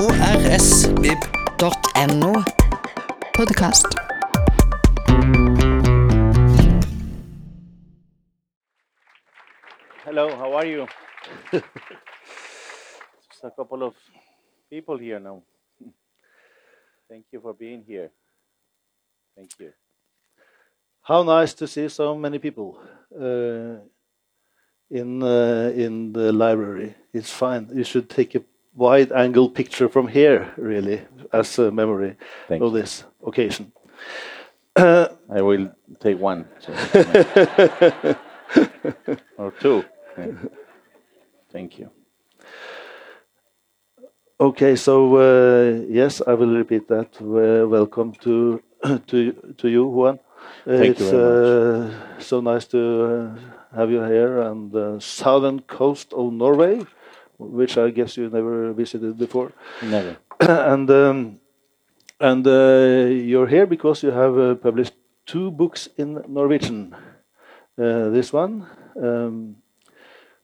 krsvib.no. Podkast. Hello, how are you? Just a couple of people here now. Thank you for being here. Thank you. How nice to see so many people uh, in uh, in the library. It's fine. You should take a wide angle picture from here, really, as a memory of this occasion. Uh, I will take one so- or two. Yeah. Thank you. Okay, so uh, yes, I will repeat that. Uh, welcome to to to you, Juan. Thank it's you uh, so nice to uh, have you here on the southern coast of Norway, which I guess you never visited before. Never. and um, and uh, you're here because you have uh, published two books in Norwegian. Uh, this one, um,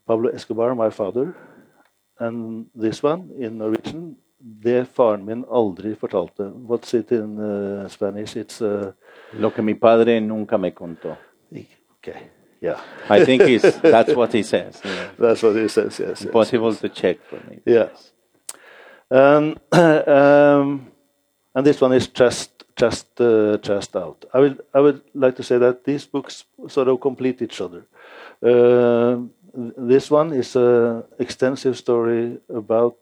Pablo Escobar, my father, and this one in Norwegian, Det faren min aldri fortalte. What's it in uh, Spanish? It's uh, Lo que mi padre nunca me contó. okay, yeah, I think he's, that's what he says. Yeah. that's what he says. Yes, yes. Impossible to check for me. Yes. Um, um, and this one is just just uh, just out. I would I would like to say that these books sort of complete each other. Uh, this one is an extensive story about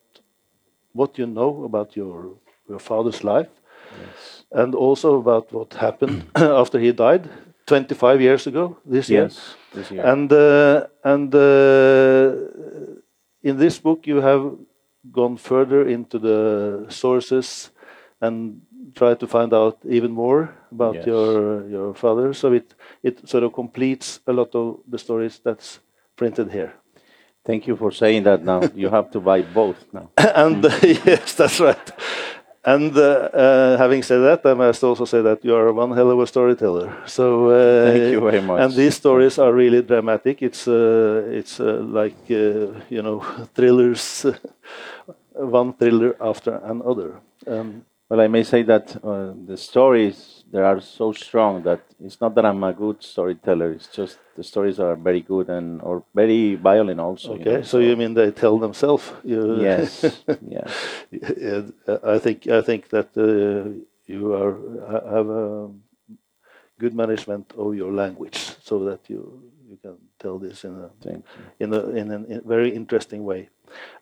what you know about your your father's life, Yes. and also about what happened after he died 25 years ago this year. Yes. This year. And uh, and uh, in this book, you have gone further into the sources and tried to find out even more about Yes. your your father. So it it sort of completes a lot of the stories that's printed here. Thank you for saying that now. You have to buy both now. and yes, that's right. And uh, uh, having said that, I must also say that you are one hell of a storyteller. So uh, Thank you very much. And these stories are really dramatic. It's uh, it's uh, like uh, you know thrillers, one thriller after another. Um, Well, I may say that uh, the stories they are so strong that it's not that I'm a good storyteller. It's just the stories are very good and or very violent also. you okay, know, so you mean they tell themselves? Yes, yes. Yeah, I think I think that uh, you are have a good management of your language, so that you you can tell this in a you. in a in a very interesting way.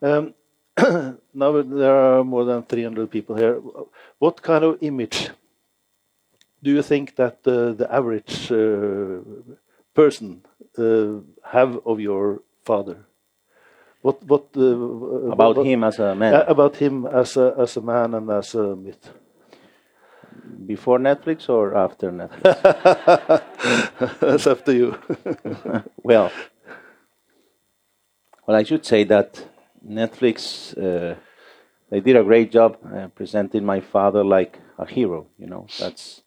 Um, now there are more than 300 people here. What kind of image do you think that uh, the average uh, person uh, have of your father? What what uh, About what- him as a man about him as a as a man and as a myth. before Netflix or after Netflix? That's up to you. well, well, I should say that Netflix uh, they did a great job uh, presenting my father like a hero. You know, that's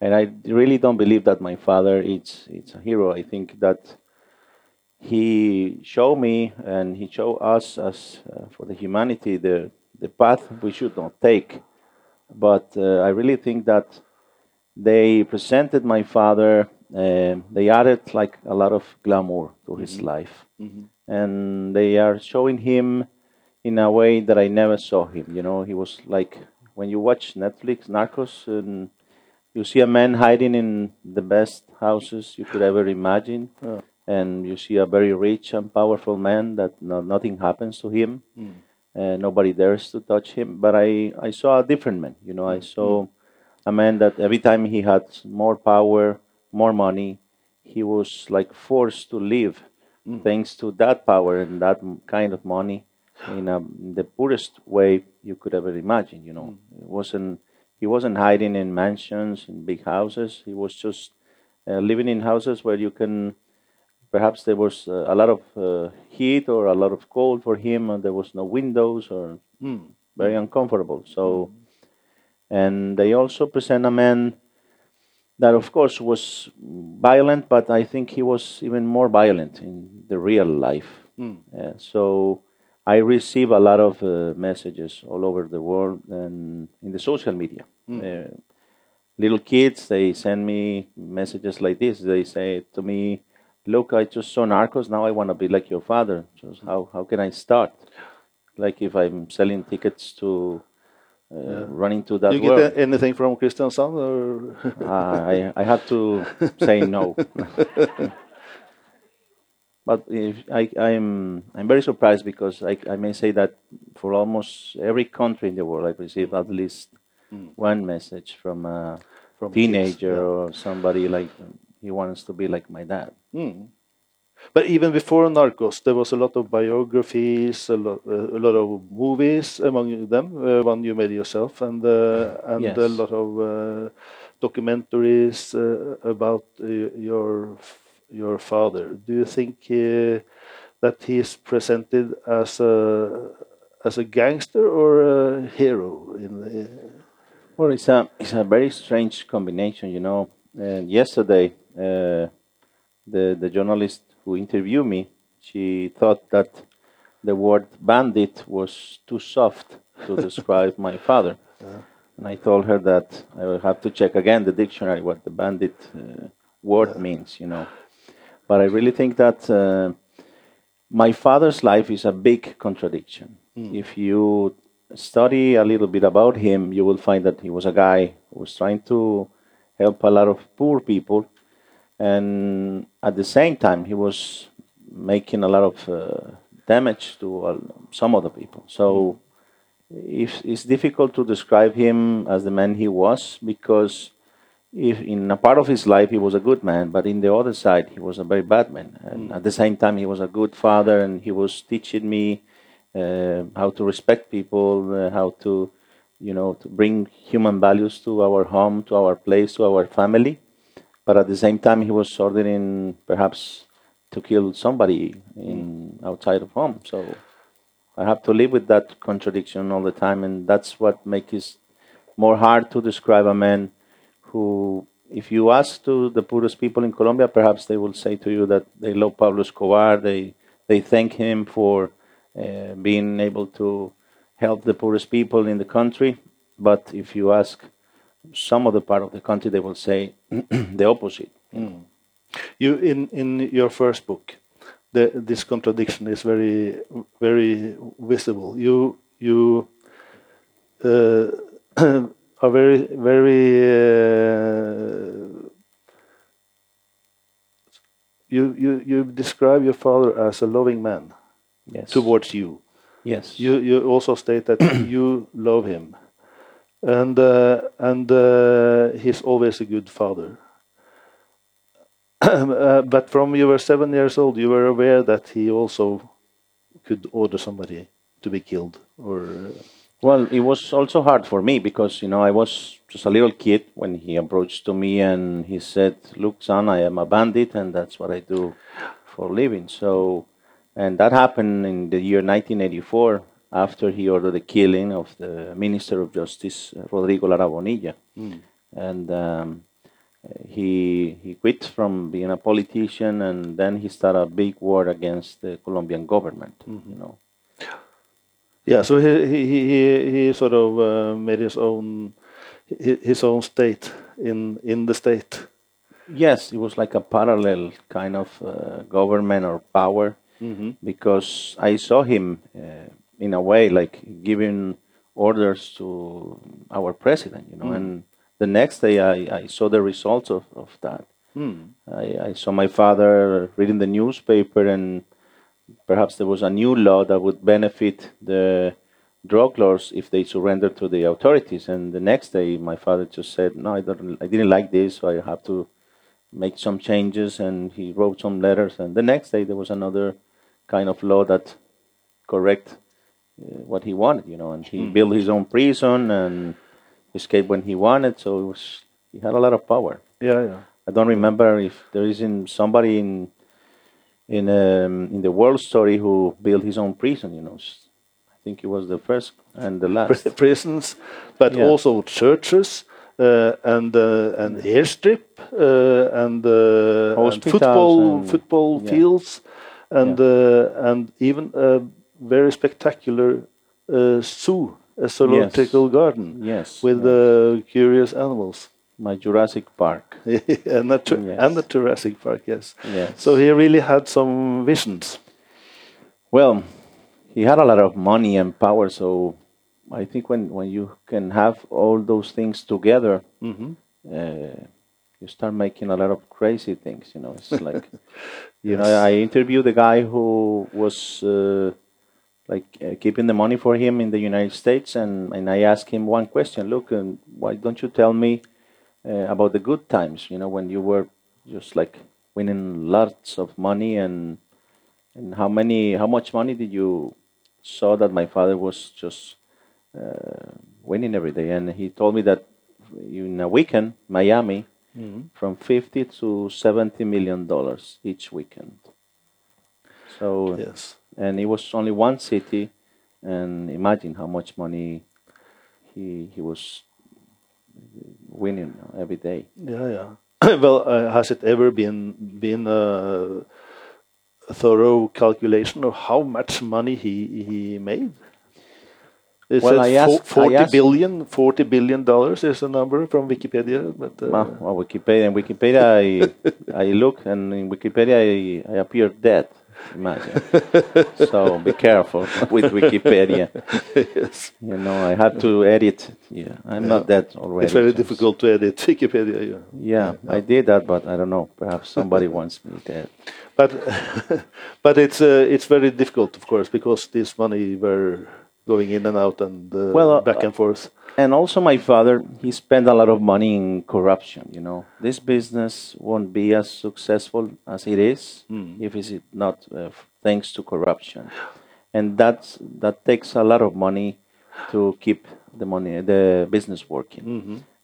and I really don't believe that my father is it's a hero. I think that he showed me and he showed us as uh, for the humanity the the path we should not take. But uh, I really think that they presented my father. Uh, they added like a lot of glamour to his life, and they are showing him in a way that I never saw him. You know, he was like when you watch Netflix, Narcos, and you see a man hiding in the best houses you could ever imagine, Yeah. and you see a very rich and powerful man that no, nothing happens to him. Uh, nobody dares to touch him. But I, I saw a different man. You know, I mm. saw a man that every time he had more power, more money, he was like forced to live mm. thanks to that power and that kind of money in, a, in the poorest way you could ever imagine. You know, it wasn't he wasn't hiding in mansions in big houses. He was just uh, living in houses where you can perhaps there was uh, a lot of uh, heat or a lot of cold for him and there was no windows or very uncomfortable. So and they also present a man that of course was violent but i think he was even more violent in the real life. Uh, so I receive a lot of uh, messages all over the world and in the social media. Uh, little kids, they send me messages like this. They say to me, "Look, I just saw Narcos. Now I want to be like your father. Just how how can I start? Like if I'm selling tickets to." Uh, running to that you world. get anything from Kristiansand? Or Uh, I, I had to say no. but if I, I'm, I'm very surprised because I, I may say that for almost every country in the world, I receive at least one message from a From teenager kids, yeah. or somebody like he wants to be like my dad. But even before Narcos, there was a lot of biographies, a lot, uh, a lot of movies among them. Uh, one you made yourself, and uh, and a lot of uh, documentaries uh, about uh, your your father. Do you think uh, that he is presented as a as a gangster or a hero? In the, Well, it's a it's a very strange combination, you know. And yesterday, uh, the the journalist who interviewed me, she thought that the word bandit was too soft to describe my father, and I told her that I will have to check again the dictionary what the bandit uh, word means, you know. But I really think that uh, my father's life is a big contradiction. If you study a little bit about him, you will find that he was a guy who was trying to help a lot of poor people, and at the same time, he was making a lot of uh, damage to uh, some other people. So if, it's difficult to describe him as the man he was because if in a part of his life he was a good man, but in the other side he was a very bad man. And at the same time, he was a good father, and he was teaching me uh, how to respect people, uh, how to, you know, to bring human values to our home, to our place, to our family. But at the same time, he was ordering perhaps to kill somebody in outside of home. So I have to live with that contradiction all the time, and that's what makes it more hard to describe a man who, if you ask to the poorest people in Colombia, perhaps they will say to you that they love Pablo Escobar, they they thank him for uh, being able to help the poorest people in the country. But if you ask some other part of the country, they will say the opposite. You in in your first book, the, this contradiction is very very visible. You you uh, are very very. Uh, you you you describe your father as a loving man Yes. towards you. yes. You you also state that you love him, and uh, and uh, he's always a good father. uh, but from you were seven years old, you were aware that he also could order somebody to be killed, or uh, Well, it was also hard for me because you know I was just a little kid when he approached to me and he said, "Look, son, I am a bandit, and that's what I do for a living." So, and that happened in the year 1984 after he ordered the killing of the Minister of Justice uh, Rodrigo Lara Bonilla, and um, he he quit from being a politician and then he started a big war against the Colombian government. You know. Yeah. So he he he, he- sort of uh, made his own his own state in in the state. Yes, it was like a parallel kind of uh, government or power because I saw him uh, in a way like giving orders to our president, you know, and the next day I, I saw the results of, of that. I, I saw my father reading the newspaper and perhaps there was a new law that would benefit the drug lords if they surrendered to the authorities. And the next day, my father just said, "No, I don't. I didn't like this, so I have to make some changes." And he wrote some letters. And the next day, there was another kind of law that correct uh, what he wanted, you know. And he built his own prison and escaped when he wanted. So it was he had a lot of power. Yeah, yeah. I don't remember if there isn't somebody in in um, in the world story who built his own prison. You know, I think he was the first and the last. Pri- prisons, but Yeah. also churches uh, and uh, and airstrip uh, and, uh, and football and- football yeah. fields and uh, and even a very spectacular uh, zoo, a zoological garden Yes. with yes. uh, curious animals. My Jurassic Park. and, the Yes. and the Jurassic Park, yes. Yes. So he really had some visions. Well, he had a lot of money and power, so I think when, when you can have all those things together, hmm uh, you start making a lot of crazy things. You know, it's like, you know, I interviewed the guy who was uh, like uh, keeping the money for him in the United States, and, and I asked him one question: Look, um, why don't you tell me about the good times? You know, when you were just like winning lots of money, and and how many, how much money did you saw that my father was just uh, winning every day? And he told me that in a weekend, Miami, from 50 to 70 million dollars each weekend. So, Yes. and it was only one city, and imagine how much money he he was winning every day. Yeah, yeah. well, uh, has it ever been been a, thorough calculation of how much money he he made? It Well, I asked- fo- 40 I asked- billion, 40 billion dollars is the number from Wikipedia, but uh, Well, well, Wikipedia. In Wikipedia, I, I look, and in Wikipedia, I, I appear dead. Imagine. so be careful with Wikipedia. yes, You know, I had to edit. Yeah, I'm not that already. it's very difficult to edit Wikipedia. Yeah. Yeah, I did that, but I don't know. Perhaps somebody wants me dead. But but it's uh, it's very difficult, of course, because this money were going in and out and uh, Well, uh, back and forth. And also, my father, he spent a lot of money in corruption. You know, this business won't be as successful as it is if it's not uh, thanks to corruption, and that's that takes a lot of money to keep the money, the business working.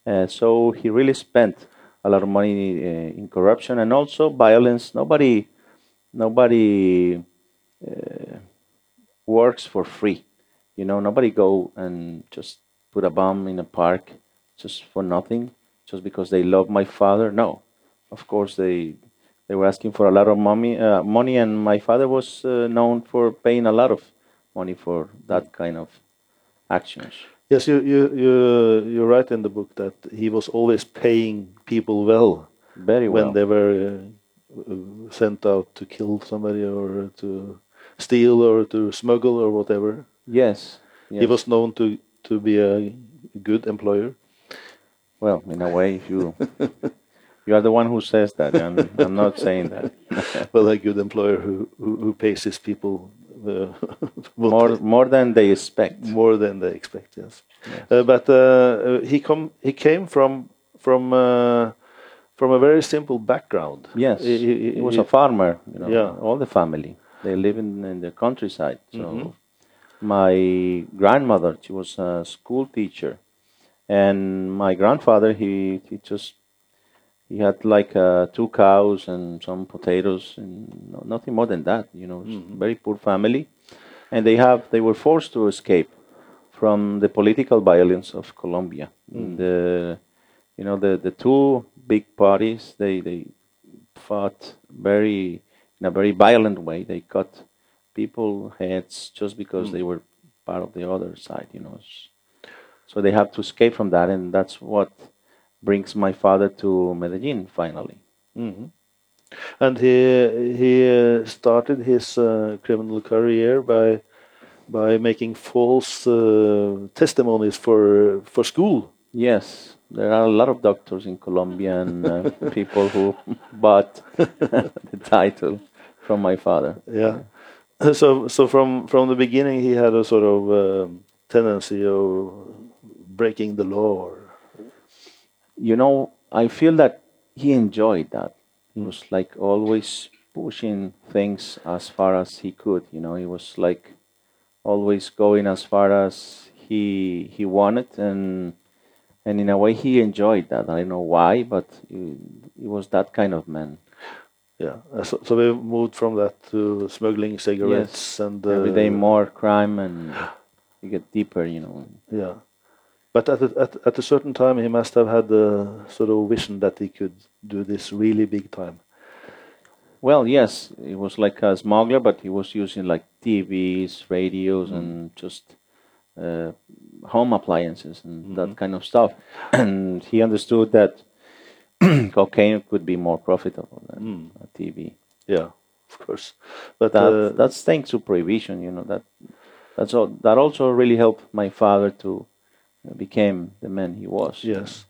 Uh, so he really spent a lot of money uh, in corruption and also violence. Nobody, nobody uh, works for free. You know, nobody go and just put a bomb in a park just for nothing, just because they love my father. No, of course they they were asking for a lot of money, uh, money, and my father was uh, known for paying a lot of money for that kind of actions. Yes, you you you you write in the book that he was always paying people well Very well. when they were uh, sent out to kill somebody or to steal or to smuggle or whatever. Yes, yes. He was known to to be a good employer. well, in a way, if you you are the one who says that. I'm, I'm not saying that. well, a good employer who who, who pays his people uh, more more than they expect. more than they expect. Yes, Uh, but uh, uh, he come he came from from uh, from a very simple background. Yes, he, he- he was he- a farmer. You know, Yeah. all the family they live in, in the countryside. So Mhm. My grandmother, she was a school teacher, and my grandfather, he he just he had like uh, two cows and some potatoes and no, nothing more than that. You know, Mm-hmm. very poor family, and they have they were forced to escape from the political violence of Colombia. Mm. The you know the the two big parties they they fought very in a very violent way. They cut people heads just because they were part of the other side. You know, so they have to escape from that, and that's what brings my father to Medellin finally. Mhm. And he he uh, started his uh, criminal career by by making false uh, testimonies for for school. Yes, there are a lot of doctors in Colombia and uh, people who bought the title from my father. Yeah. So so from from the beginning he had a sort of um, tendency of breaking the law. Or, You know, I feel that he enjoyed that. He was like always pushing things as far as he could. You know, he was like always going as far as he he wanted, and and in a way he enjoyed that. I don't know why, but he was that kind of man. Yeah. Uh, So, so we moved from that to smuggling cigarettes and uh, Every day more crime, and you get deeper. You know. Yeah. But at a, at at a certain time, he must have had the sort of vision that he could do this really big time. Well, yes, he was like a smuggler, but he was using like TVs, radios, and just uh, home appliances and that kind of stuff. And he understood that cocaine could be more profitable than a TV. Yeah, of course. But That uh, that's thanks to prohibition. You know that that's all. That also really helped my father to uh, became the man he was. yes.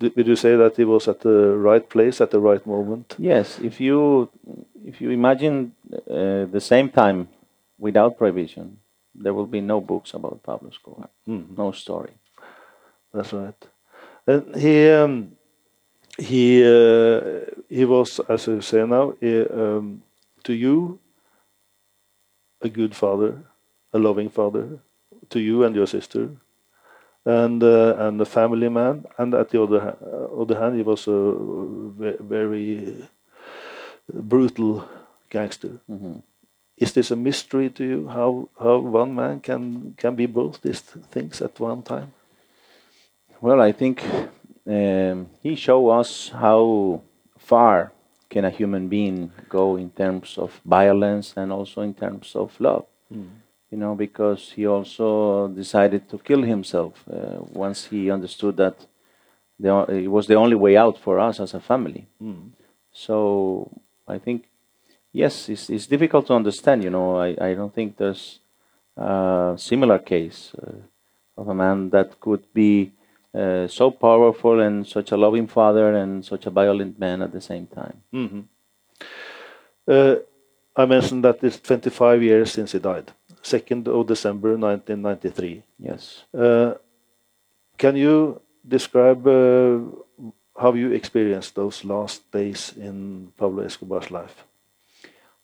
Did, you say that he was at the right place at the right moment? Yes, if you if you imagine uh, the same time without prohibition, there will be no books about Pablo Escobar, no story. That's right. And he um, he uh, he was, as you say now, um, to you a good father, a loving father, to you and your sister, and uh, and a family man. And at the other ha- uh, other hand, he was a very brutal gangster. Is this a mystery to you? How how one man can can be both these things at one time? Well, I think um, he showed us how far can a human being go in terms of violence and also in terms of love. You know, because he also decided to kill himself uh, once he understood that the, it was the only way out for us as a family. So I think, yes, it's, it's difficult to understand. You know, I, I don't think there's a similar case uh, of a man that could be uh, so powerful and such a loving father and such a violent man at the same time. Uh, I mentioned that it's 25 years since he died, 2nd of December 1993. Yes. Uh, can you describe uh, how you experienced those last days in Pablo Escobar's life?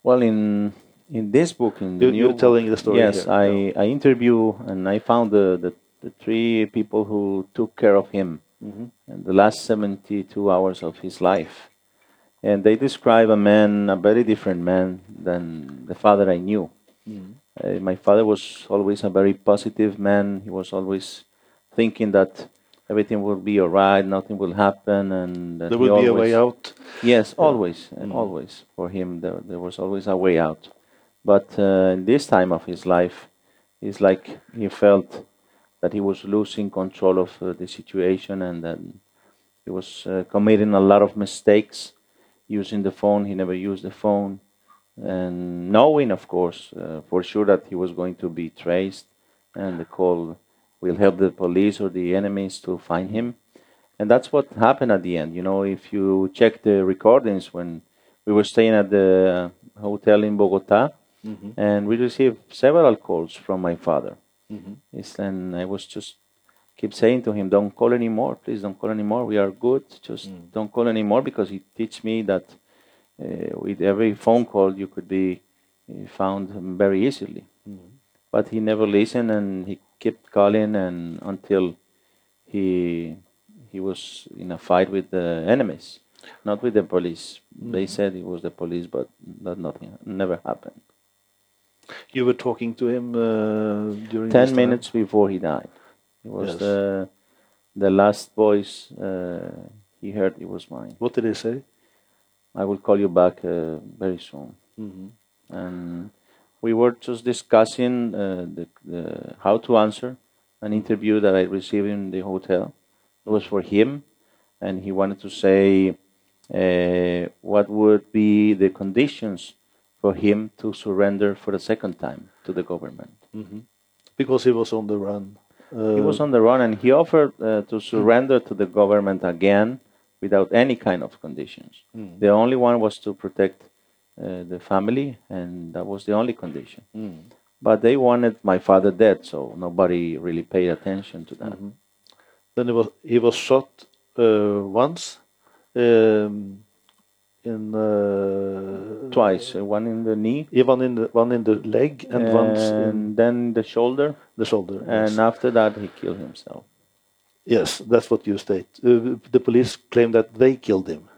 Well, in in this book, in the You- you're telling the story Yes, here, I yeah. I interview and I found the, the the three people who took care of him Mm-hmm. in the last seventy two hours of his life, and they describe a man, a very different man than the father I knew. Mm-hmm. Uh, my father was always a very positive man. He was always thinking that everything will be all right, nothing will happen, and There he will be a way out. Yes, always, and Mm. always for him there, there was always a way out. But uh, in this time of his life, it's like he felt that he was losing control of uh, the situation and then he was uh, committing a lot of mistakes using the phone. He never used the phone, and knowing, of course, uh, for sure that he was going to be traced, and the call will help the police or the enemies to find him. And that's what happened at the end. You know, if you check the recordings when we were staying at the hotel in Bogota, and we received several calls from my father. Yes, and I was just keep saying to him, "Don't call anymore, please. Don't call anymore. We are good. Just don't call anymore." Because he teach me that uh, with every phone call you could be uh, found very easily. But he never listened, and he kept calling, and until he he was in a fight with the enemies, not with the police. They said it was the police, but that nothing never happened. You were talking to him uh, during Ten minutes before he died, it was Yes. the the last voice uh, he heard. It was mine. What did he say? I will call you back uh, very soon. And we were just discussing uh, the, the, how to answer an interview that I received in the hotel. It was for him, and he wanted to say uh, what would be the conditions for him to surrender for the second time to the government. Because he was on the run. Uh, He was on the run and he offered uh, to surrender to the government again without any kind of conditions. The only one was to protect uh, the family, and that was the only condition. But they wanted my father dead, so nobody really paid attention to that. Then he was he was shot uh, once um, in uh, Twice, uh, one in the knee, yeah, one in the one in the leg and, once in and then the shoulder, the shoulder. and yes. after that he killed himself. yes, that's what you state. Uh, the police claim that they killed him,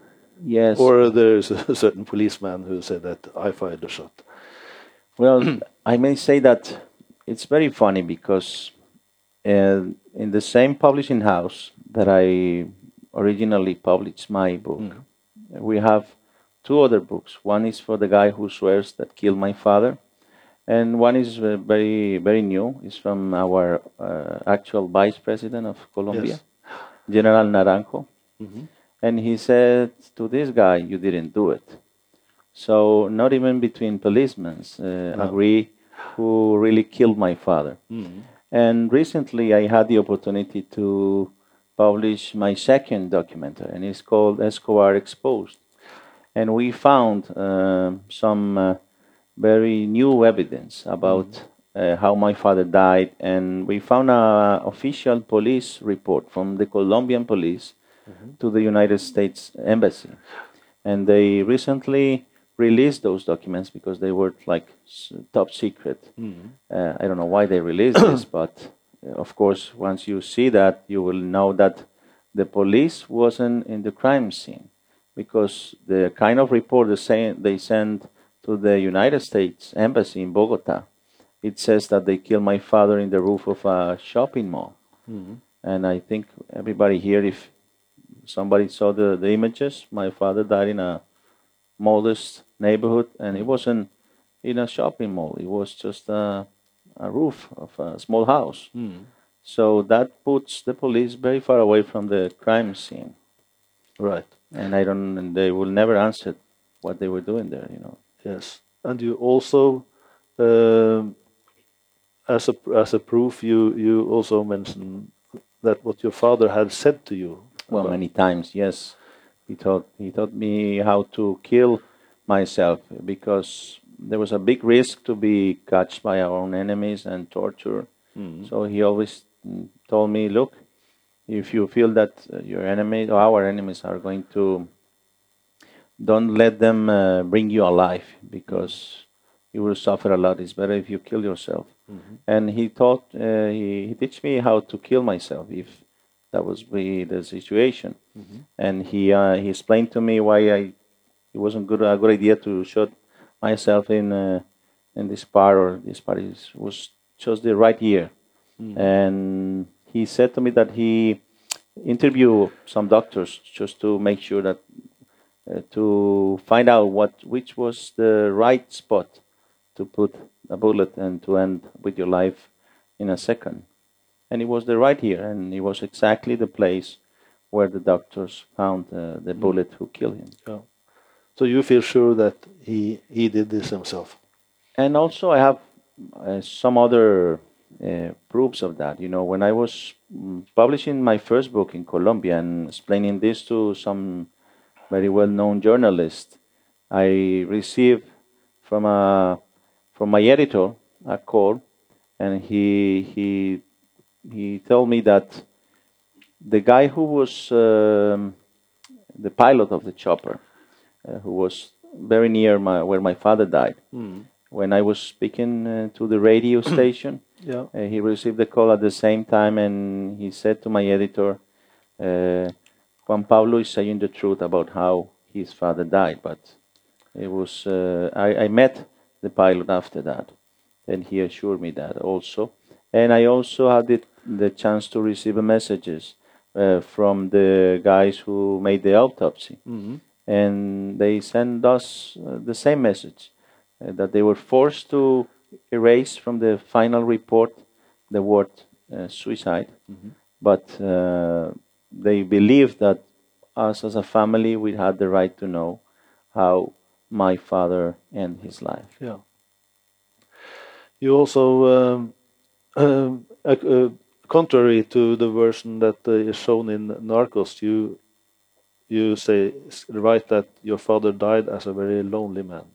Yes. or there's a certain policeman who said that I fired the shot. Well, I may say that it's very funny because uh, in the same publishing house that I originally published my book, we have two other books. One is for the guy who swears that killed my father, and one is uh, very very new. It's from our uh, actual vice president of Colombia, Yes. General Naranjo, Mhm. and he said to this guy, "You didn't do it." So not even between policemen uh, agree who really killed my father. And recently, I had the opportunity to publish my second documentary, and it's called Escobar Exposed. And we found um some uh, very new evidence about uh, how my father died, and we found an official police report from the Colombian police to the United States Embassy, and they recently released those documents because they were like top secret. Uh, I don't know why they released this, but uh, Uh, of course, once you see that, you will know that the police wasn't in the crime scene because the kind of report they, say, they sent to the United States Embassy in Bogota, it says that they killed my father in the roof of a shopping mall. Mm-hmm. And I think everybody here, if somebody saw the, the images, my father died in a modest neighborhood, and it wasn't in a shopping mall. It was just a, a roof of a small house. So that puts the police very far away from the crime scene, Right. and I don't. And they will never answer what they were doing there. You know. Yes, and you also, um, as a as a proof, you you also mention that what your father had said to you. Well, many times, yes. He taught he taught me how to kill myself because there was a big risk to be catched by our own enemies and tortured. So he always mm, told me, look, if you feel that uh, your enemy or our enemies are going to, don't let them uh, bring you alive because you will suffer a lot. It's better if you kill yourself. And he taught, uh, he, he teach me how to kill myself if that was be the situation. And he uh, he explained to me why I it wasn't good a good idea to shoot myself in uh, in this part or this part is, was just the right year. And he said to me that he interviewed some doctors just to make sure that uh, to find out what which was the right spot to put a bullet and to end with your life in a second. And it was the right here, and it was exactly the place where the doctors found uh, the bullet who killed him. So you feel sure that he he did this himself. And also, I have uh, some other uh, proofs of that. You know, when I was mm, publishing my first book in Colombia and explaining this to some very well-known journalists, I received from a from my editor a call, and he he he told me that the guy who was um, the pilot of the chopper, uh, who was very near my where my father died, when I was speaking uh, to the radio station, Yeah. uh, he received the call at the same time, and he said to my editor, uh, "Juan Pablo is saying the truth about how his father died." But it was uh, I, I met the pilot after that, and he assured me that also, and I also had the, the chance to receive messages uh, from the guys who made the autopsy, and they sent us uh, the same message uh, that they were forced to erase from the final report the word uh, suicide, but uh, they believed that us as a family we had the right to know how my father ended his life. Yeah. You also, um, uh, uh, contrary to the version that uh, is shown in Narcos, you you say write that your father died as a very lonely man.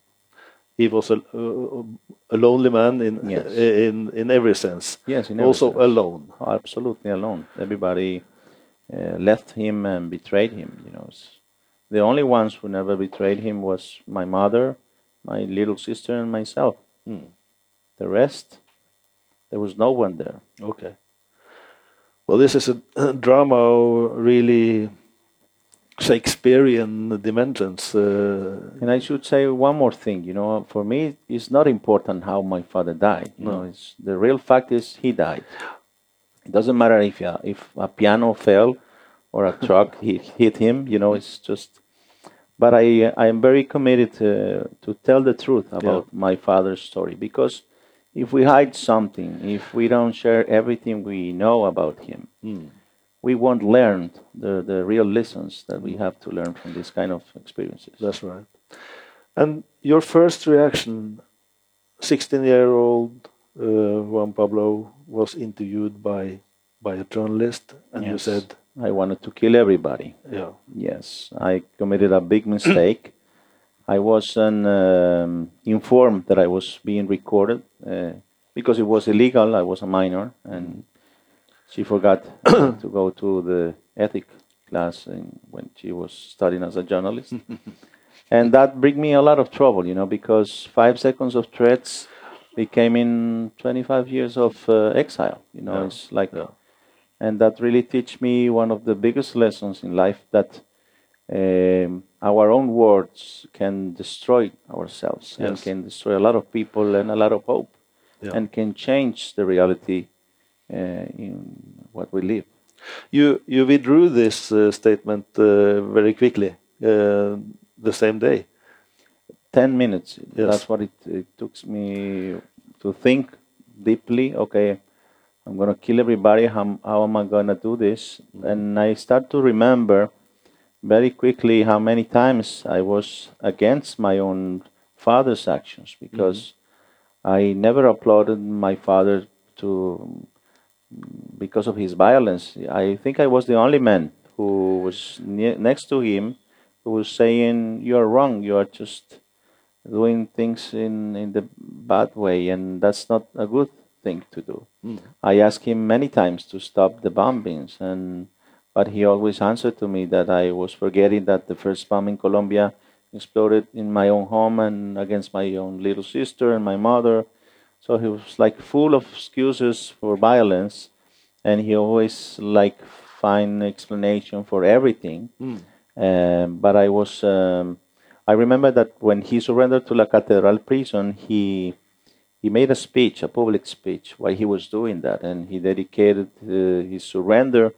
He was a, uh, a lonely man in Yes. in in every sense. Yes, in every also sense. alone. Absolutely alone. Everybody uh, left him and betrayed him. You know, the only ones who never betrayed him was my mother, my little sister, and myself. The rest, there was no one there. Okay. Well, this is a drama really Shakespearean dimensions. Uh, And I should say one more thing. You know, for me, it's not important how my father died. You know, it's the real fact is he died. It doesn't matter if a, if a piano fell or a truck hit, hit him. You know, it's just. But I I am very committed to, to tell the truth about my father's story because if we hide something, if we don't share everything we know about him, we won't learn the, the real lessons that we have to learn from this kind of experiences. That's right. And your first reaction, 16 year old uh, Juan Pablo was interviewed by by a journalist, and you said, I wanted to kill everybody. "Yeah, Yes, I committed a big mistake. I wasn't um, informed that I was being recorded uh, because it was illegal. I was a minor, and she forgot to go to the ethic class when she was studying as a journalist. and that bring me a lot of trouble, you know, because five seconds of threats became in 25 years of uh, exile. You know, Yeah. it's like Yeah. and that really teach me one of the biggest lessons in life that um, our own words can destroy ourselves and can destroy a lot of people and a lot of hope Yeah. and can change the reality in what we live. you you withdrew this uh, statement uh, very quickly uh, the same day." 10 minutes. Yes. That's what it, it took me to think deeply. Okay, I'm going to kill everybody. How, how am I going to do this? And I start to remember very quickly how many times I was against my own father's actions because I never applauded my father to because of his violence. I think I was the only man who was ne- next to him who was saying, "You are wrong. You are just doing things in in the bad way, and that's not a good thing to do." Hmm. I asked him many times to stop the bombings, and but he always answered to me that I was forgetting that the first bomb in Colombia exploded in my own home and against my own little sister and my mother. So he was like full of excuses for violence, and he always like find explanation for everything. Um, but I was, um, I remember that when he surrendered to La Catedral prison, he he made a speech, a public speech, while he was doing that, and he dedicated uh, his surrender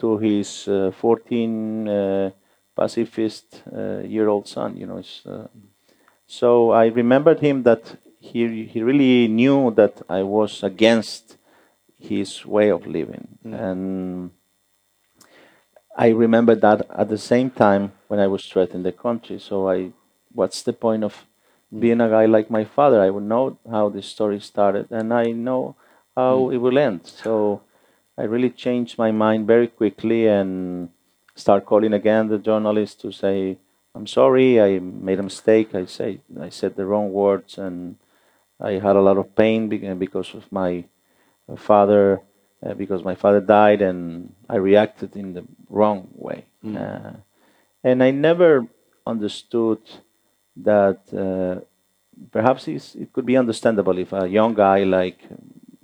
to his uh, 14 uh, pacifist uh, year old son. You know, uh, so I remembered him that he he really knew that I was against his way of living, mm. and I remember that at the same time when I was threatening the country. So I, what's the point of mm. being a guy like my father? I would know how this story started, and I know how mm. it will end. So I really changed my mind very quickly and start calling again the journalist to say, "I'm sorry, I made a mistake. I say I said the wrong words, and I had a lot of pain because of my father." uh, because my father died and I reacted in the wrong way. Uh, and I never understood that uh, perhaps it's, it could be understandable if a young guy like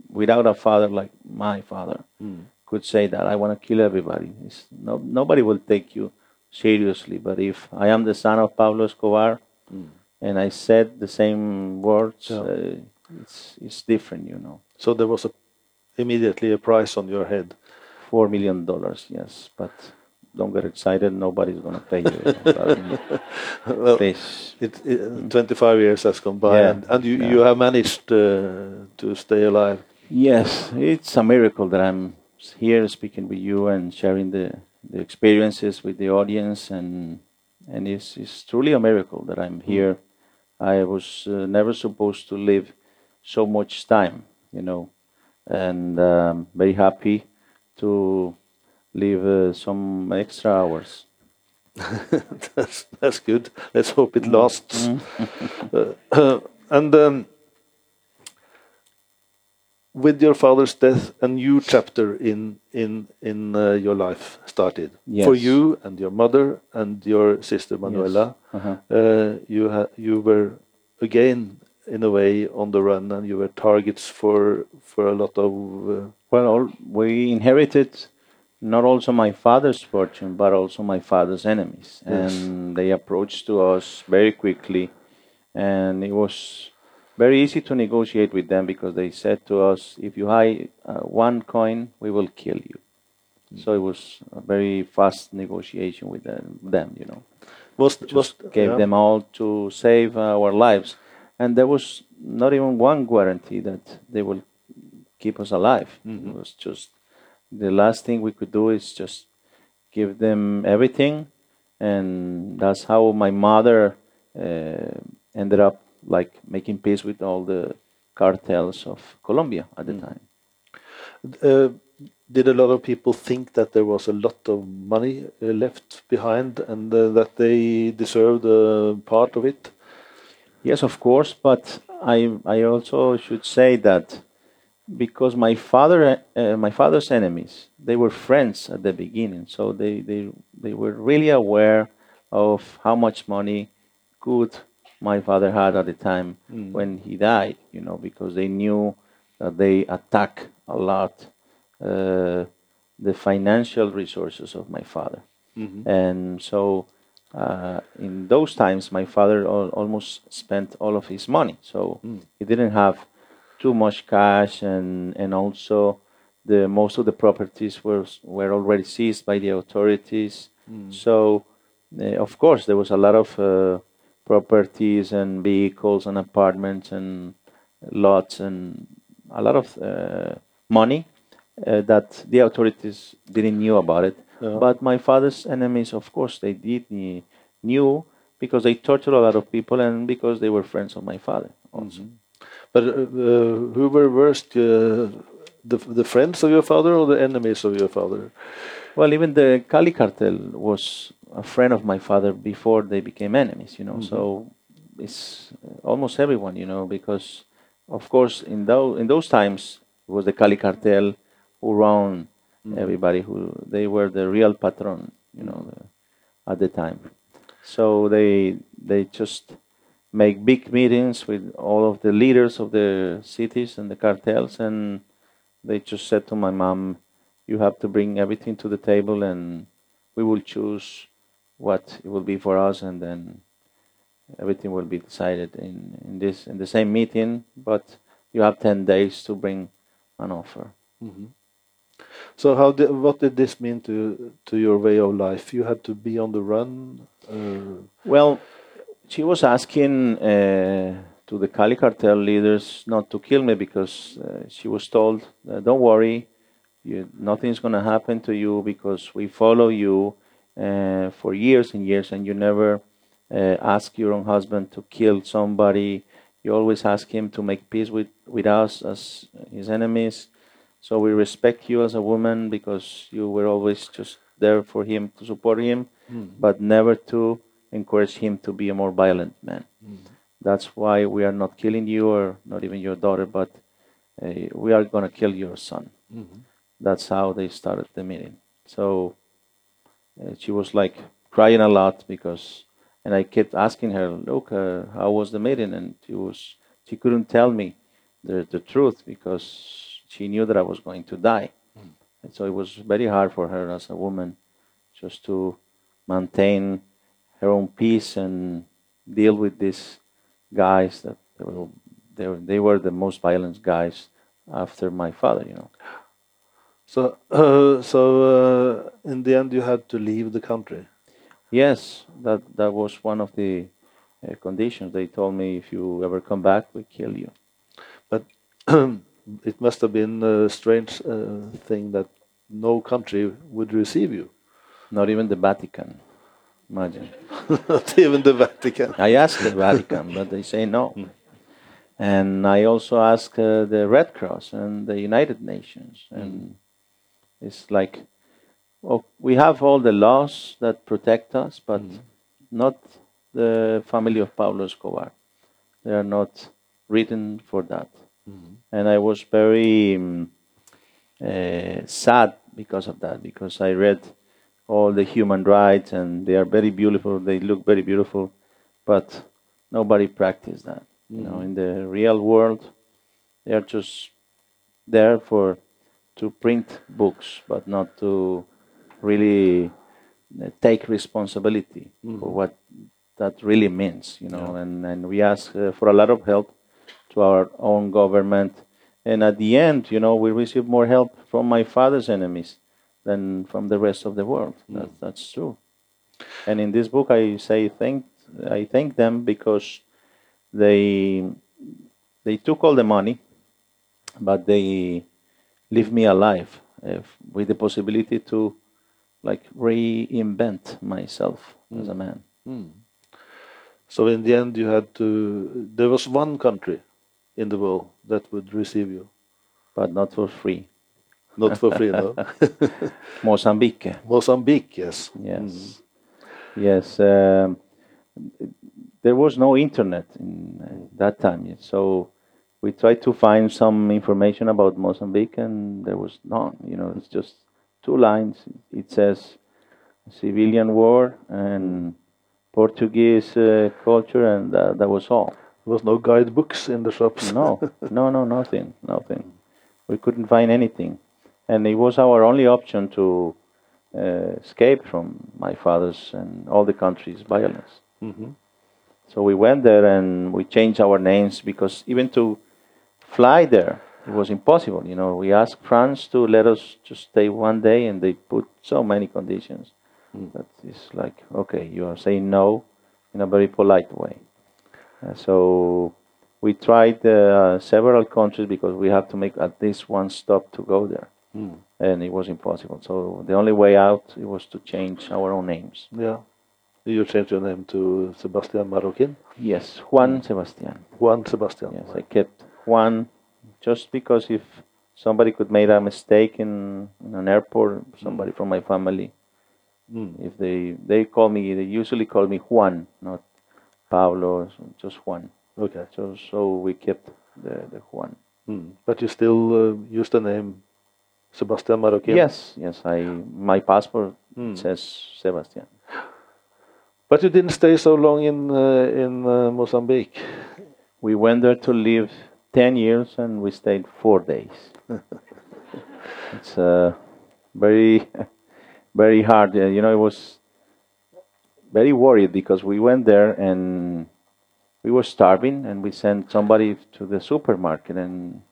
without a father like my father could say that I want to kill everybody. It's no, nobody will take you seriously. But if I am the son of Pablo Escobar and I said the same words, Yeah. uh, it's it's different, you know. So there was a, immediately a price on your head. Four million dollars, yes, but don't get excited. Nobody's gonna pay you. you know, Well, it, it, 25 years has gone by, Yeah, and, and you, yeah. you have managed uh, to stay alive. Yes, it's a miracle that I'm here speaking with you and sharing the, the experiences with the audience, and and it's, it's truly a miracle that I'm here. I was uh, never supposed to live so much time, you know, and um, very happy to live uh, some extra hours. that's, that's good. Let's hope it lasts. Uh, and um, with your father's death, a new chapter in in in uh, your life started for you and your mother and your sister Manuela. Uh-huh. Uh, you ha- you were again in a way on the run, and you were targets for for a lot of. Uh, Well, all, we inherited not also my father's fortune, but also my father's enemies, and they approached to us very quickly, and it was very easy to negotiate with them because they said to us, "If you hide uh, one coin, we will kill you." So it was a very fast negotiation with them, them you know was was gave yeah. them all to save our lives. and there was not even one guarantee that they will keep us alive. Mm-hmm. It was just the last thing we could do is just give them everything, and that's how my mother uh, ended up like making peace with all the cartels of Colombia at the time. Uh, did a lot of people think that there was a lot of money uh, left behind and uh, that they deserved a part of it? Yes, of course, but I I also should say that because my father uh, my father's enemies they were friends at the beginning, so they they they were really aware of how much money good my father had at the time when he died. You know, because they knew that they attack a lot uh, the financial resources of my father, and so uh, in those times, my father al- almost spent all of his money, so he didn't have too much cash, and and also the most of the properties were were already seized by the authorities. So, uh, of course, there was a lot of uh, properties and vehicles and apartments and lots and a lot of uh, money uh, that the authorities didn't knew about it. But my father's enemies, of course, they did knew because they tortured a lot of people and because they were friends of my father also. But uh, uh, who were worst, uh, the the friends of your father or the enemies of your father? Well, even the Cali cartel was a friend of my father before they became enemies, you know. Mm-hmm. So it's uh, almost everyone, you know, because of course in those in those times it was the Cali cartel who ran mm. everybody. Who they were the real patron, you know, the, at the time. So they they just make big meetings with all of the leaders of the cities and the cartels, and they just said to my mom, "You have to bring everything to the table, and we will choose what it will be for us, and then everything will be decided in, in this in the same meeting. But you have ten days to bring an offer." So how did, what did this mean to to your way of life? You had to be on the run. Uh, Well, she was asking uh, to the Cali cartel leaders not to kill me because uh, she was told, uh, "Don't worry, you, nothing's going to happen to you because we follow you uh, for years and years, and you never uh, ask your own husband to kill somebody. You always ask him to make peace with, with us as his enemies. So we respect you as a woman because you were always just there for him to support him, but never to encourage him to be a more violent man. That's why we are not killing you or not even your daughter, but uh, we are going to kill your son. That's how they started the meeting. So uh, she was like crying a lot because, and I kept asking her, "Look, uh, how was the meeting?" And she was, she couldn't tell me the the truth because she knew that I was going to die. And so it was very hard for her as a woman just to maintain her own peace and deal with these guys that they were, they were the most violent guys after my father, you know. So uh, so uh, in the end, you had to leave the country. Yes, that that was one of the uh, conditions. They told me if you ever come back, we kill you. But it must have been a strange uh, thing that no country would receive you, Not even the Vatican. Imagine. not even the Vatican. I asked the Vatican, but they say no. And I also asked uh, the Red Cross and the United Nations. And it's like, well, we have all the laws that protect us, but not the family of Pablo Escobar. They are not written for that. And I was very um, uh, sad because of that, because I read all the human rights and they are very beautiful, they look very beautiful, but nobody practice that. You know, in the real world, they are just there for to print books, but not to really uh, take responsibility for what that really means. You know, and and we ask uh, for a lot of help to our own government, and at the end, you know, we receive more help from my father's enemies than from the rest of the world. That, that's true. And in this book, I say thank I thank them because they they took all the money, but they leave me alive if, with the possibility to like reinvent myself as a man. So in the end, you had to. There was one country in the world that would receive you, but not for free. not for free, no. Mozambique. Mozambique, yes. Yes. Yes. Um, there was no internet in uh, that time so we tried to find some information about Mozambique, and there was none. You know, it's just two lines. It says civilian war and Portuguese uh, culture, and uh, that was all. There was no guidebooks in the shops. No, no, no, nothing, nothing. We couldn't find anything, and it was our only option to uh, escape from my father's and all the country's violence. Mhm. So we went there and we changed our names because even to fly there, it was impossible. You know, we asked France to let us just stay one day, and they put so many conditions that it's like, okay, you are saying no in a very polite way. Uh, so we tried uh, several countries because we have to make at least one stop to go there, and it was impossible. So the only way out it was to change our own names. Yeah. You changed your name to Sebastian Marroquin. Yes, Juan Sebastian. Juan Sebastian. Yes, I kept Juan just because if somebody could make a mistake in, in an airport, somebody from my family, if they they call me, they usually call me Juan, not Pablo, just Juan. Okay. So so we kept the, the Juan. Mm. But you still uh, use the name Sebastian Marroquin? Yes, yes. I my passport says Sebastian. But you didn't stay so long in uh, in uh, Mozambique. We went there to live ten years, and we stayed four days. it's uh, very, very hard. Uh, you know, it was very worried because we went there and we were starving, and we sent somebody to the supermarket, and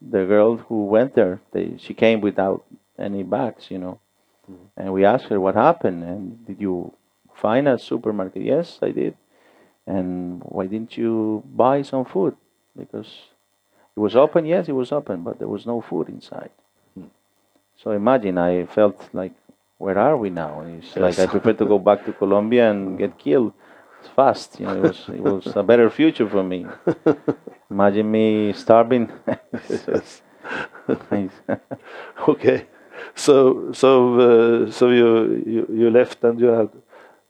the girl who went there, they, she came without any bags, you know, and we asked her what happened, and did you find a supermarket? Yes, I did. And why didn't you buy some food? Because it was open, yes, it was open, but there was no food inside. So imagine, I felt like, where are we now? It's like I prefer to go back to Colombia and get killed fast. You know, it was it was a better future for me. Imagine me starving. Okay. So so uh, so you, you you left and you had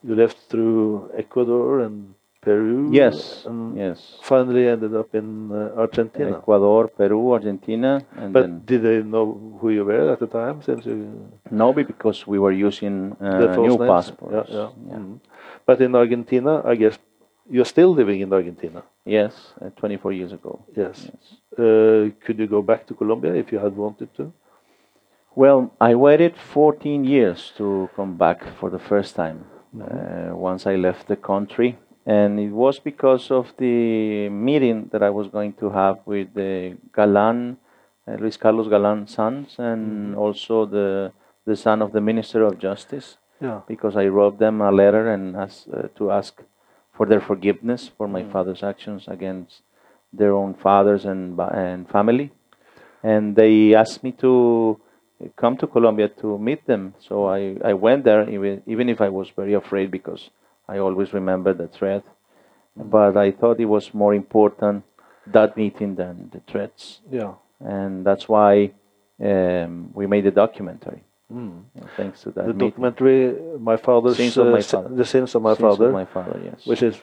you left through Ecuador and Peru. yes, And yes. finally ended up in uh, Argentina. Ecuador, Peru, Argentina, and But then did they know who you were at the time? Since you no, because we were using uh, new names? passports. Yeah, yeah. Mhm. But in Argentina, I guess you're still living in Argentina. Yes, uh, 24 years ago. Yes. Yes. Uh, could you go back to Colombia if you had wanted to? Well, I waited 14 years to come back for the first time uh, once I left the country. And it was because of the meeting that I was going to have with the Galan, uh, Luis Carlos Galan sons, and also the, the son of the Minister of Justice, Yeah. because I wrote them a letter and asked, uh, to ask for their forgiveness for my father's actions against their own fathers and, and family and they asked me to come to Colombia to meet them. So I, I went there, even, even if I was very afraid because I always remember the threat. But I thought it was more important that meeting than the threats. Yeah. And that's why um, we made a documentary. Yeah, thanks to that The meeting. documentary, my father's Sins of my uh, father. the sins of my Sins of father, my father, yes. which is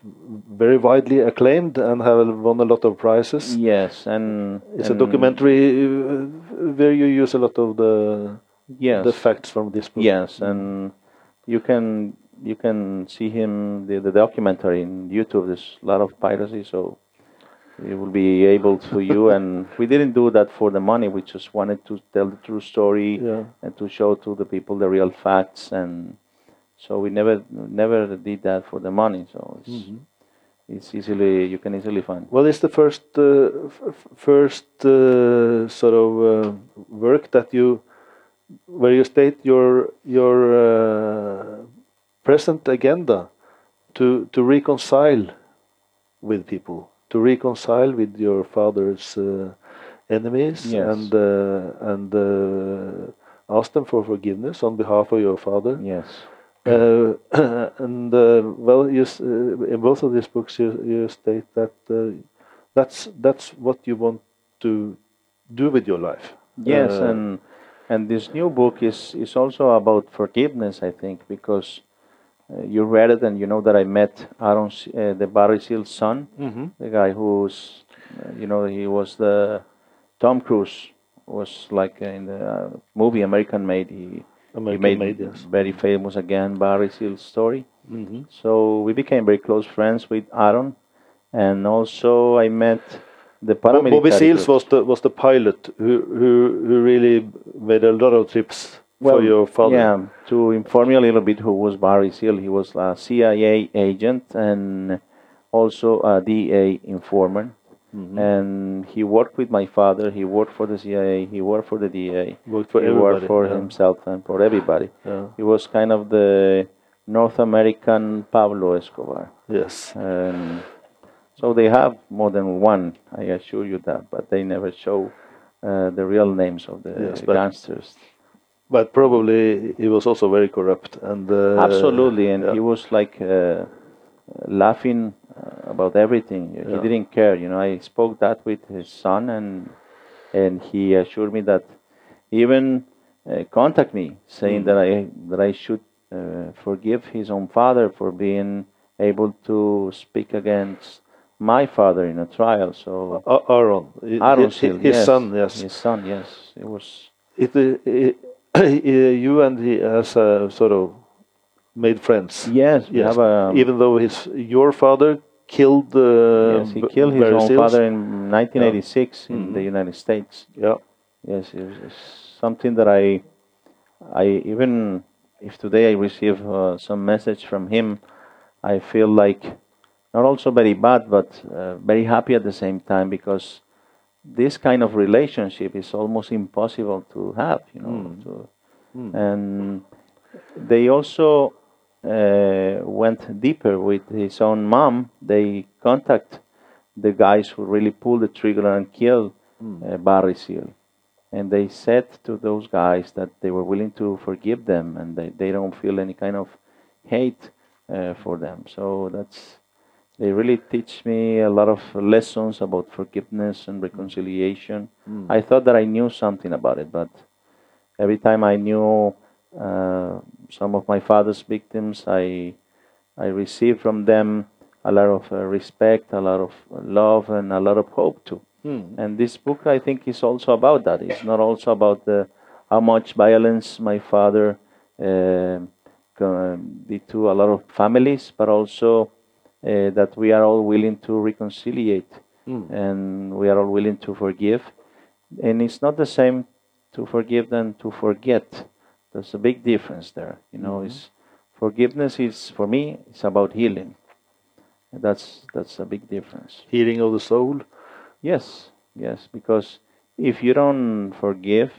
very widely acclaimed and have won a lot of prizes. yes, and It's a documentary uh, where you use a lot of the Yes, the facts from this book. Yes, and you can you can see him the, the documentary in YouTube. There's a lot of piracy, so it will be able to you. and we didn't do that for the money. We just wanted to tell the true story Yeah. and to show to the people the real facts. And so we never never did that for the money. So it's it's easily you can easily find. Well, it's the first uh, f- f- first uh, sort of uh, work that you where you state your your uh, present agenda to to reconcile with people, to reconcile with your father's uh, enemies, Yes. and uh, and uh, ask them for forgiveness on behalf of your father. Yes. Uh, and uh, well, you, uh, in both of these books, you, you state that uh, that's that's what you want to do with your life. Yes, and and this new book is is also about forgiveness. I think because uh, you read it and you know that I met Aaron, uh, the Barry Seal's son, Mhm. the guy who's, uh, you know, he was the Tom Cruise was like in the uh, movie American Made. He American he made, Made, yes. very famous again Barry Seal's story. Mhm. So we became very close friends with Aaron, and also I met the paramilitary. Bobby Seals was the was the pilot who who who really made a lot of trips for your father. Yeah, to inform you a little bit who was Barry Seal, he was a CIA agent and also a DA informant. Mm-hmm. And he worked with my father, he worked for the CIA, he worked for the DA, Worked for he everybody, worked for yeah. himself and for everybody. Yeah. He was kind of the North American Pablo Escobar. Yes. And so they have more than one, I assure you that, but they never show uh, the real names of the Yes, gangsters. But probably he was also very corrupt and uh, Absolutely, and yeah. he was like uh, laughing uh, about everything. He Yeah. didn't care, you know. I spoke that with his son, and and he assured me that even uh, contact me saying Mm. that I that I should uh, forgive his own father for being able to speak against my father in a trial. So Aaron, Aaron his, his yes, son, yes. his son, yes, it was. It, uh, it, you and he has uh, sort of made friends. Yes, Yes. have a. Even though his your father killed uh, Yes, he killed his own Seals. father in 1986 in Mhm. the United States. Yeah. Yes, it's something that I, I even if today I receive uh, some message from him, I feel like not also very bad, but uh, very happy at the same time because this kind of relationship is almost impossible to have, you know. Mm. To, Mm. and they also uh, went deeper with his own mom. They contact the guys who really pulled the trigger and killed Mm. uh, Barry Seal. And they said to those guys that they were willing to forgive them and they, they don't feel any kind of hate uh, for them. So that's, they really teach me a lot of lessons about forgiveness and reconciliation. Mm. I thought that I knew something about it, but every time I knew uh, some of my father's victims, I I received from them a lot of uh, respect, a lot of love, and a lot of hope too. Mm. And this book, I think, is also about that. It's not also about the how much violence my father uh, did to a lot of families, but also uh, that we are all willing to reconciliate Mm. and we are all willing to forgive. And it's not the same to forgive than to forget. There's a big difference there. You know, it's forgiveness is for me. It's about healing. That's that's a big difference. Healing of the soul. Yes, yes, because if you don't forgive,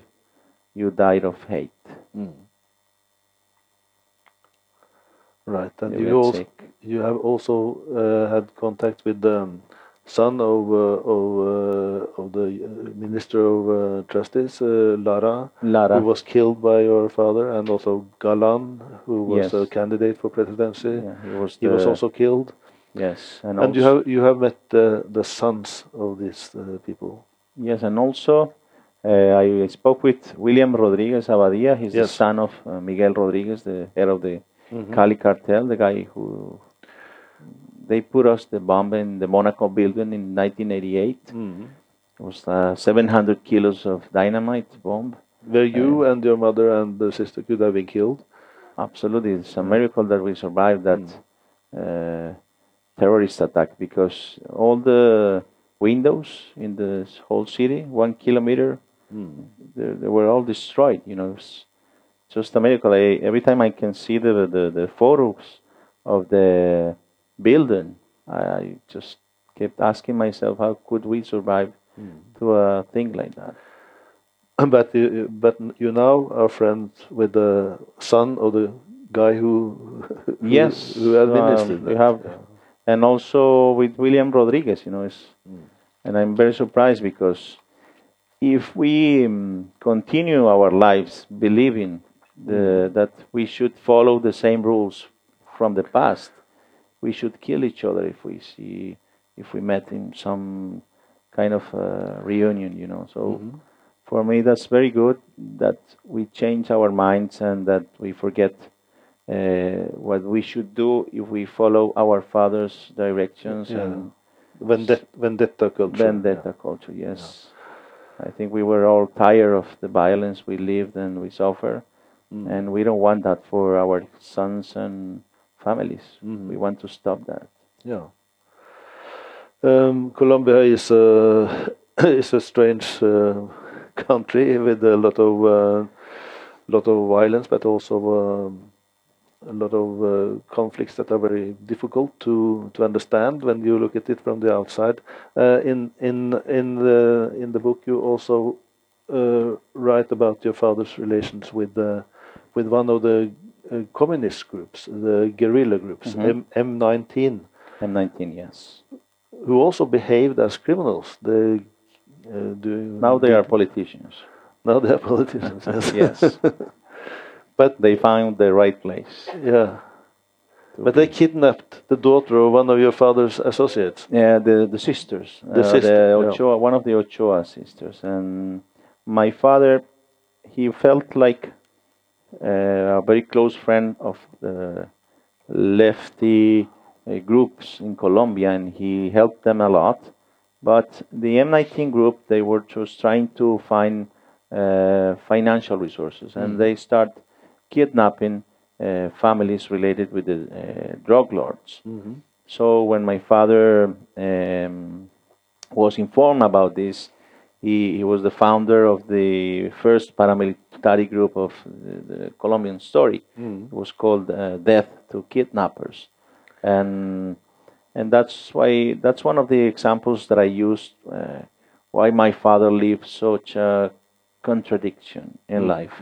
you die of hate. Mm. Right, and You also sick. you have also uh, had contact with the um, son of uh, of uh, of the uh, minister of uh, justice, uh, Lara, Lara. who was killed by your father, and also Galan, who was Yes. a candidate for presidency. Yeah, he was. He was also killed, yes, and, and you have you have met the the sons of these uh, people. Yes, and also uh, I spoke with William Rodriguez Abadia. He's the son of uh, Miguel Rodriguez, the head of the Mhm. Cali cartel, the guy who they put us the bomb in the Monaco building in 1988. Mhm. It was uh, 700 kilos of dynamite bomb. Where you and your mother and the sister could have been killed. Absolutely, it's a miracle that we survived that uh, terrorist attack because all the windows in the whole city, one kilometer, Mm. they, they were all destroyed. You know, just a miracle. I, every time I can see the, the, the photos of the building, I, I just kept asking myself, how could we survive to a thing like that? But you, but you now are friends with the son of the guy who, who Yes, who administered um, that. have and also with William Rodriguez. You know, it's, and I'm very surprised because if we um, continue our lives believing the, that we should follow the same rules from the past, we should kill each other if we see if we met in some kind of uh, reunion. You know, so. Mm-hmm. For me, that's very good that we change our minds and that we forget uh, what we should do if we follow our father's directions Yeah. and Vendetta, vendetta culture. vendetta culture. Yes, I think we were all tired of the violence we lived and we suffer, Mm. and we don't want that for our sons and families. Mhm. We want to stop that. Yeah. Um, Colombia is a is a strange uh, country with a lot of uh, lot of violence, but also um, a lot of uh, conflicts that are very difficult to to understand when you look at it from the outside. Uh, in in in the in the book, you also uh, write about your father's relations with the with one of the uh, communist groups, the guerrilla groups, Mhm. M M19 M19, yes. who also behaved as criminals. They uh, do Now they are politicians. now they are politicians. Yes, but they found the right place. yeah, but they kidnapped the daughter of one of your father's associates. Yeah, the the sisters, The uh, sister, yeah. Ochoa, one of the Ochoa sisters, and my father, he felt like a very close friend of the lefty uh, groups in Colombia, and he helped them a lot. But the M19 group, they were just trying to find uh, financial resources, and Mm. they start kidnapping uh, families related with the uh, drug lords. So when my father um, was informed about this, he, he was the founder of the first paramilitary group of the, the Colombian story. It was called uh, Death to Kidnappers, and and that's why that's one of the examples that I used uh, why my father lived such a contradiction in life.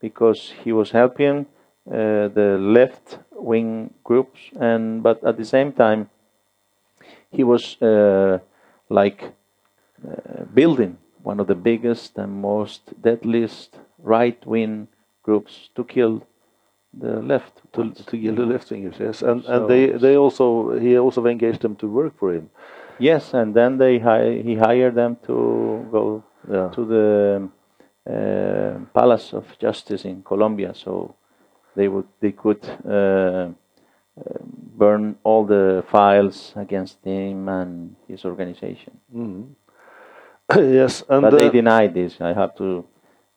Because he was helping uh, the left wing groups and but at the same time he was uh, like uh, building one of the biggest and most deadliest right wing groups to kill the left To, to kill the left wingers, yes, and So- and they they also he also engaged them to work for him. Yes, and then they hi- he hired them to go Yeah. to the uh, Palace of Justice in Colombia, so they would they could uh, uh, burn all the files against him and his organization. yes, and but they uh, denied this. I have to.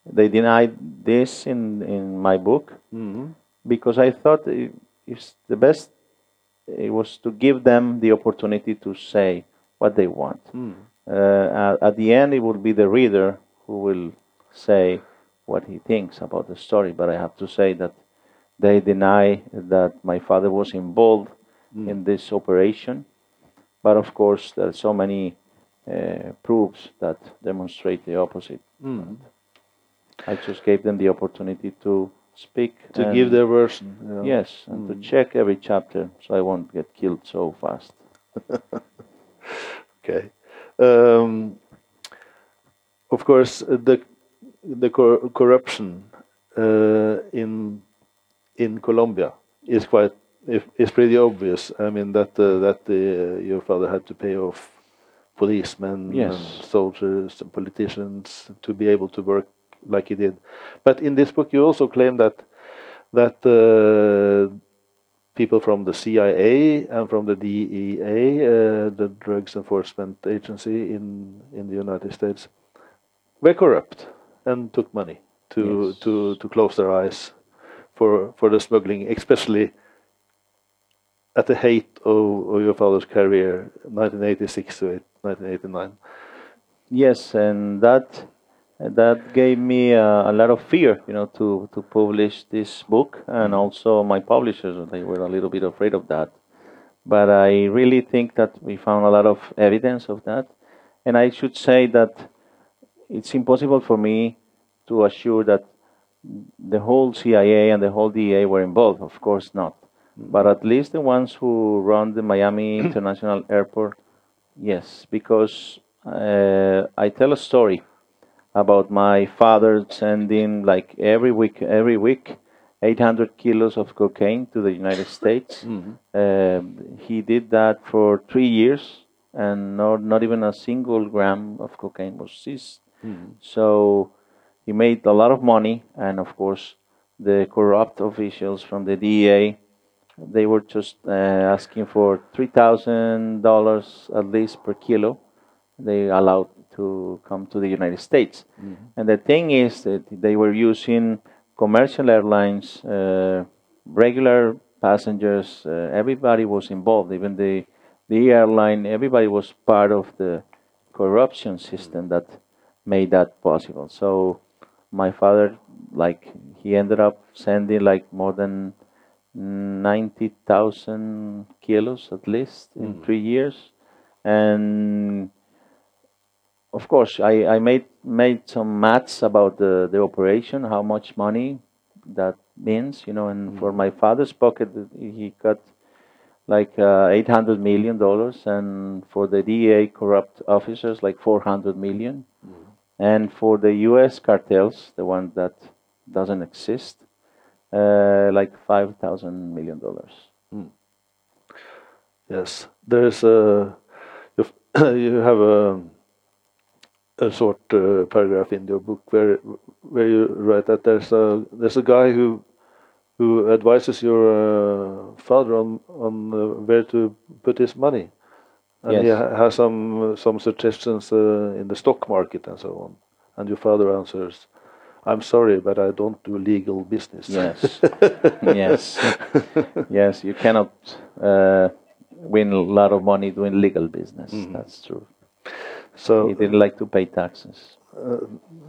They denied this in in my book mhm. because I thought it, it's the best. It was to give them the opportunity to say what they want. Mm. Uh, at, at the end, it will be the reader who will say what he thinks about the story. But I have to say that they deny that my father was involved in this operation. But of course, there are so many uh, proofs that demonstrate the opposite. Mm. I just gave them the opportunity to speak. to give their version. you know. Yes, and to check every chapter so I won't get killed so fast. Okay. Um, of course, the the cor corruption uh, in in Colombia is quite is pretty obvious. I mean that uh, that uh, your father had to pay off policemen Yes. and soldiers and politicians to be able to work like he did. But in this book, you also claim that that uh, people from the CIA and from the DEA, uh, the Drugs Enforcement Agency in in the United States, were corrupt and took money to Yes. to to close their eyes for for the smuggling, especially at the height of, of your father's career, 1986 to 1989. Yes, and that that gave me uh, a lot of fear, you know, to to publish this book, and also my publishers they were a little bit afraid of that. But I really think that we found a lot of evidence of that, and I should say that it's impossible for me to assure that the whole CIA and the whole DEA were involved. Of course not. But at least the ones who run the Miami International Airport, yes, because uh, I tell a story about my father sending like every week, every week, 800 kilos of cocaine to the United States. Um, he did that for three years, and not not even a single gram of cocaine was seized. So he made a lot of money, and of course, the corrupt officials from the DEA they were just uh, asking for three thousand dollars at least per kilo. They allowed to come to the United States, and the thing is that they were using commercial airlines, uh, regular passengers. Uh, everybody was involved, even the the airline. Everybody was part of the corruption system that made that possible. So my father, like, he ended up sending like more than 90,000 kilos at least in hmm. three years. And of course, I, I made made some maths about the, the operation, how much money that means, you know. And hmm. for my father's pocket, he got like uh, 800 million dollars, and for the DEA corrupt officers, like 400 million. Hmm. And for the U.S. cartels, the one that doesn't exist, uh, like 5,000 million dollars. Yes, there's a you you have a a short uh, paragraph in your book where where you write that there's a there's a guy who who advises your uh, father on on uh, where to put his money, and he ha- has some some suggestions uh, in the stock market and so on, and your father answers. I'm sorry, but I don't do legal business. Yes, yes, yes. You cannot uh, win a lot of money doing legal business. That's true. so He didn't like to pay taxes.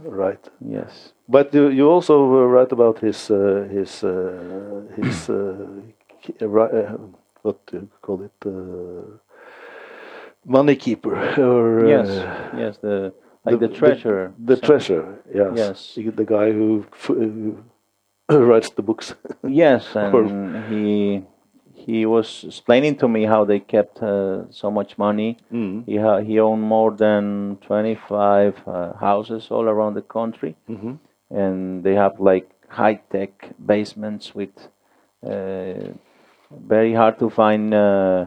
right. Yes. But you, you also uh, write about his uh, his uh, his uh, uh, uh, what do you call it uh, money keeper or Yes. uh, Yes. The like the, treasurer. the, So- treasurer yes Yes. the, the guy who, who writes the books Yes, Or- and he he was explaining to me how they kept uh, so much money. Mm. He ha- he owned more than twenty five uh, houses all around the country, Mhm. and they have like high tech basements with uh, very hard to find uh,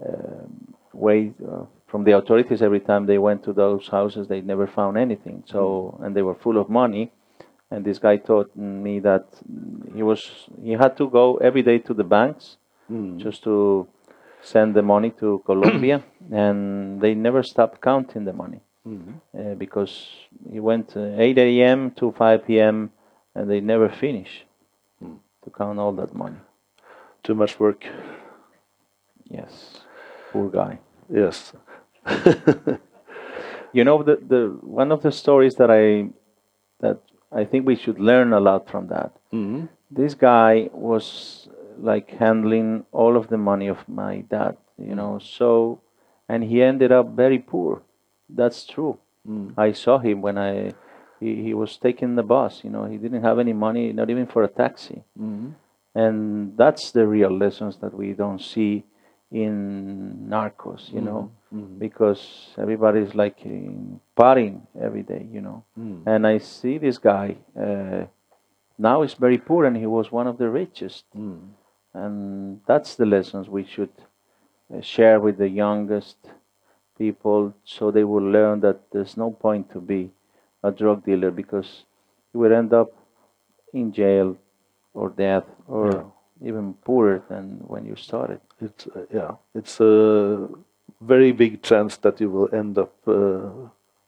uh, way uh, from the authorities. Every time they went to those houses, they never found anything. So and they were full of money. And this guy taught me that he was he had to go every day to the banks Mm. just to send the money to Colombia, and they never stopped counting the money Mhm. uh, because he went uh, 8 a.m. to 5 p.m. and they never finish to count all that money. too much work Yes, poor guy. yes You know the the one of the stories that I that I think we should learn a lot from that. Mhm. This guy was like handling all of the money of my dad, you know. So, and he ended up very poor. That's true. I saw him when I he, he was taking the bus. You know, he didn't have any money, not even for a taxi. Mhm. And that's the real lessons that we don't see in Narcos, you know, because everybody's like in partying every day, you know. And I see this guy uh, now he's very poor, and he was one of the richest. And that's the lessons we should uh, share with the youngest people, so they will learn that there's no point to be a drug dealer because you will end up in jail or death or Yeah. even poorer than when you started. It's uh, yeah, it's a very big chance that you will end up uh,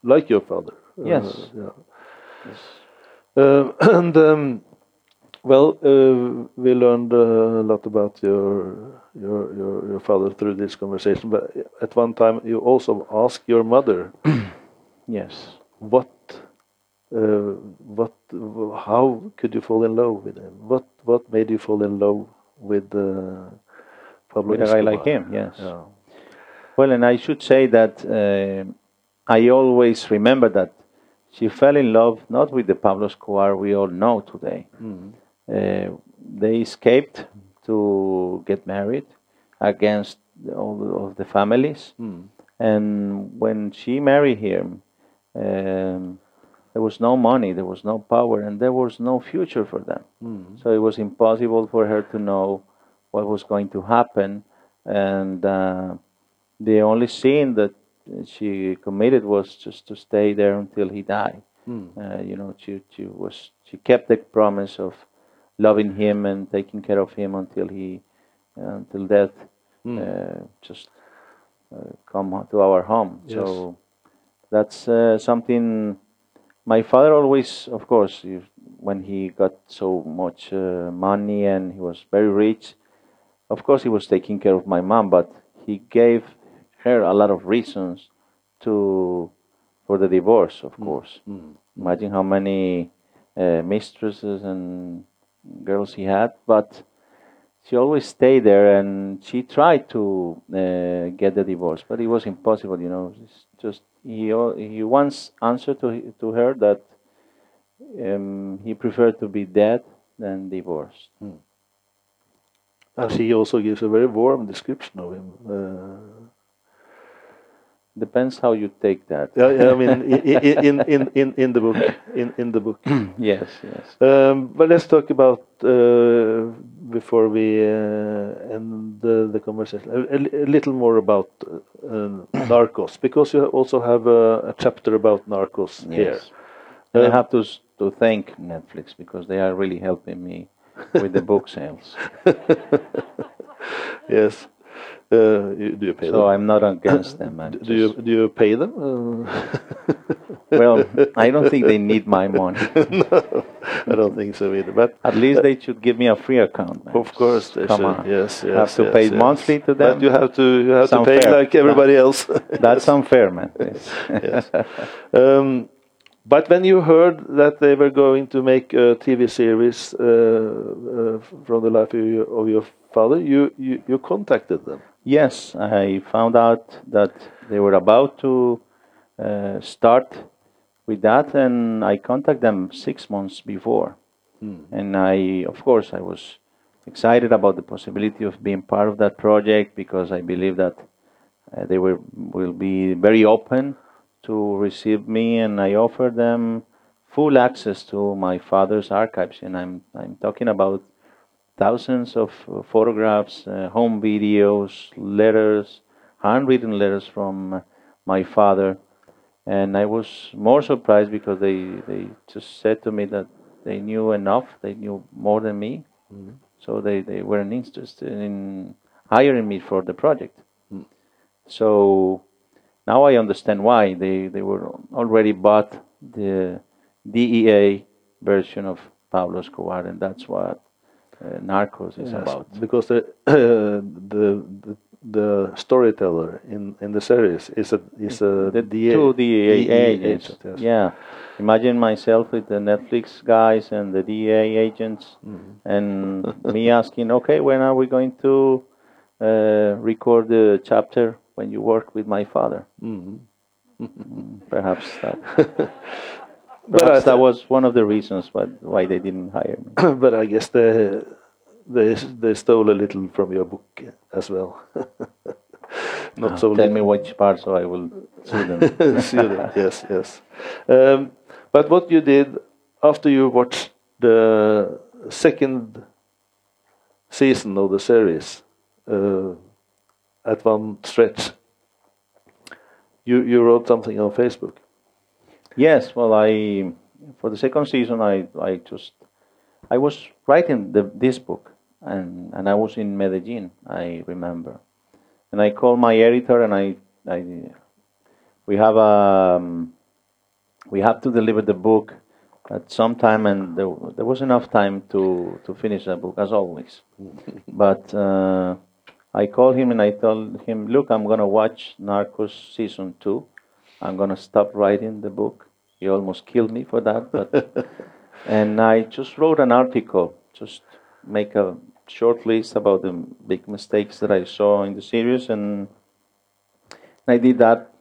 like your father. Yes. Uh, yeah. Uh, and um, well, uh, we learned a lot about your, your your your father through this conversation. But at one time, you also asked your mother Yes. what. Uh, what? How could you fall in love with him? What? What made you fall in love with uh, With a guy like him, yes. Yeah. Well, and I should say that uh, I always remember that she fell in love not with the Pablo Escobar we all know today. Mm. Uh, they escaped to get married against all of the families. And when she married him, um, there was no money, there was no power, and there was no future for them. So it was impossible for her to know what was going to happen. And uh, the only sin that she committed was just to stay there until he died. Uh, you know, she, she was she kept the promise of loving him and taking care of him until he until death uh, just uh, come to our home. Yes. So that's uh, something my father always, of course, he- when he got so much uh, money and he was very rich, of course he was taking care of my mom, but he gave her a lot of reasons to for the divorce, of course. Imagine how many uh, mistresses and girls he had, but she always stayed there and she tried to uh, get the divorce, but it was impossible. You know, it's just he he once answered to to her that um, he preferred to be dead than divorced. And she also gives a very warm description of him. Uh, Depends how you take that. I mean, in, in, in, in, the book. In, in the book. yes, yes. Um, but let's talk about uh, before we uh, end the, the conversation a, a- little more about uh, uh, Narcos because you also have a, a chapter about Narcos here. Yes. And I Um, have to to thank Netflix because they are really helping me with the book sales. Yes. Uh, you, do you pay So them? I'm not against them. I'm do you do you pay them? Uh, well, I don't think they need my money. no, I don't think so either. But At least they should give me a free account. man. Of course, they Come should. on. Yes, yes. have to yes, pay yes. monthly to them. But you have to you have to pay fair. like everybody else. That's unfair, man. Yes. Um, but when you heard that they were going to make a TV series uh, uh, from the life of your, of your father, you, you you contacted them. Yes, I found out that they were about to uh, start with that, and I contacted them six months before. And I, of course, I was excited about the possibility of being part of that project because I believe that uh, they were will be very open to receive me, and I offered them full access to my father's archives, and I'm I'm talking about thousands of uh, photographs, uh, home videos, letters, handwritten letters from my father. And I was more surprised because they, they just said to me that they knew enough, they knew more than me. So they, they weren't interested in hiring me for the project. So now I understand why they, they were already bought the DEA version of Pablo Escobar, and that's what uh, Narcos is Yes, about. because the, the the the storyteller in, in the series is a is a The DA, two DEA DEA agents. agent, yes. Yeah. Imagine myself with the Netflix guys and the DEA agents, Mm-hmm. and me asking, okay, when are we going to uh, record the chapter when you work with my father? Mhm. Perhaps that. But Perhaps I- that was one of the reasons why, why they didn't hire me. but I guess they they they stole a little from your book as well. Not so Ah, Tell little. me which part, so I will sue them. See that, yes, yes. Um, but what you did after you watched the second season of the series uh, at one stretch, you you wrote something on Facebook. Yes, well, I for the second season, I I just I was writing the, this book, and and I was in Medellin. I remember, and I called my editor, and I I we have um we have to deliver the book at some time, and there, there was enough time to to finish the book as always, but. Uh, I called him and I told him, "Look, I'm gonna watch Narcos season two. I'm gonna stop writing the book." He almost killed me for that, but and I just wrote an article, just make a short list about the big mistakes that I saw in the series, and I did that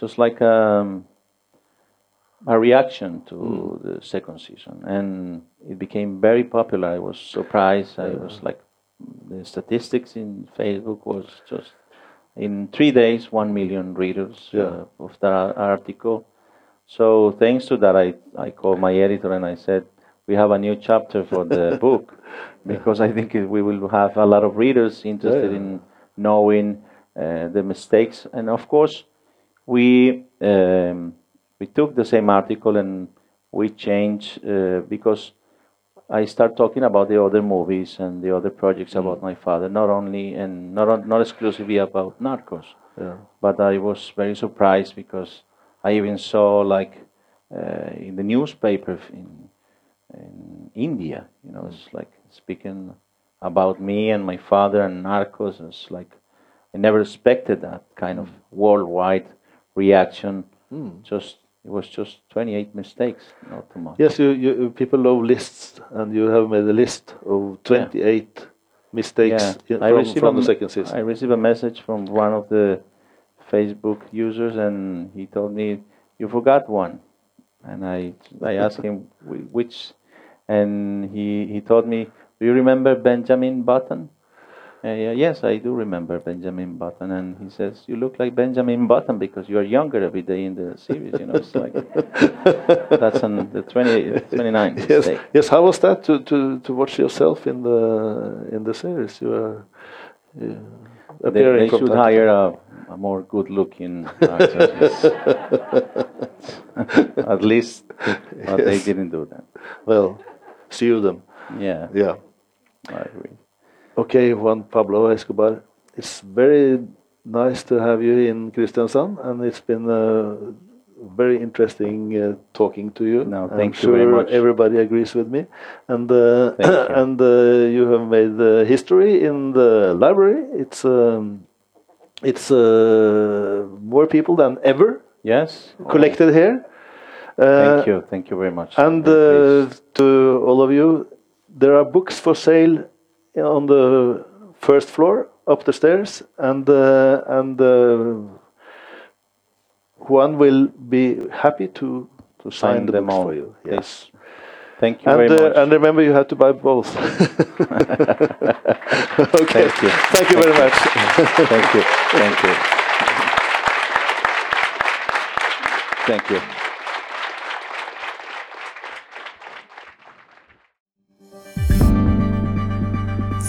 just like um, a reaction to the second season, and it became very popular. I was surprised. I was like the statistics in Facebook was just in three days, one million readers Yeah. uh, of that article. So thanks to that, I, I called my editor and I said, we have a new chapter for the book because I think we will have a lot of readers interested Yeah. in knowing uh, the mistakes. And of course, we um, we took the same article and we changed uh, because I start talking about the other movies and the other projects about mm. my father, not only and not on, not exclusively about Narcos. Yeah. But I was very surprised because I even saw like uh, in the newspaper in in India, you know, it's mm. like speaking about me and my father and Narcos. It's like I never expected that kind of mm. worldwide reaction. Just it was just 28 mistakes, not too much. Yes, you, you people love lists, and you have made a list of 28 mistakes Yeah, in- I from, received from a, the second season. I received a message from one of the Facebook users, and he told me you forgot one, and I I asked him which, and he he told me, do you remember Benjamin Button? Uh, yeah, yes, I do remember Benjamin Button, and he says you look like Benjamin Button because you are younger every day in the series. You know, it's like that's on the 20, 29 yes, mistake. yes. How was that to, to, to watch yourself in the in the series? You are uh, They, appearing they from should hire a, a more good-looking actor. At least, but they didn't do that. Well, sue them. Yeah, Yeah. I agree. Okay, Juan Pablo Escobar. It's very nice to have you in Kristiansand, and it's been uh, very interesting uh, talking to you. No, I'm thank you sure very much. everybody agrees with me. And uh, you. and uh, you have made uh, history in the library. It's um, it's uh, more people than ever Yes. collected here. Uh, Thank you. Thank you very much. and uh, to all of you, there are books for sale on the first floor up the stairs, and uh, and uh, Juan will be happy to to sign, Sign the them all. for you. Yes, Thank you and very uh, much. and remember you have to buy both. okay, Thank you. Thank you very much. Thank you. Thank you. Thank you.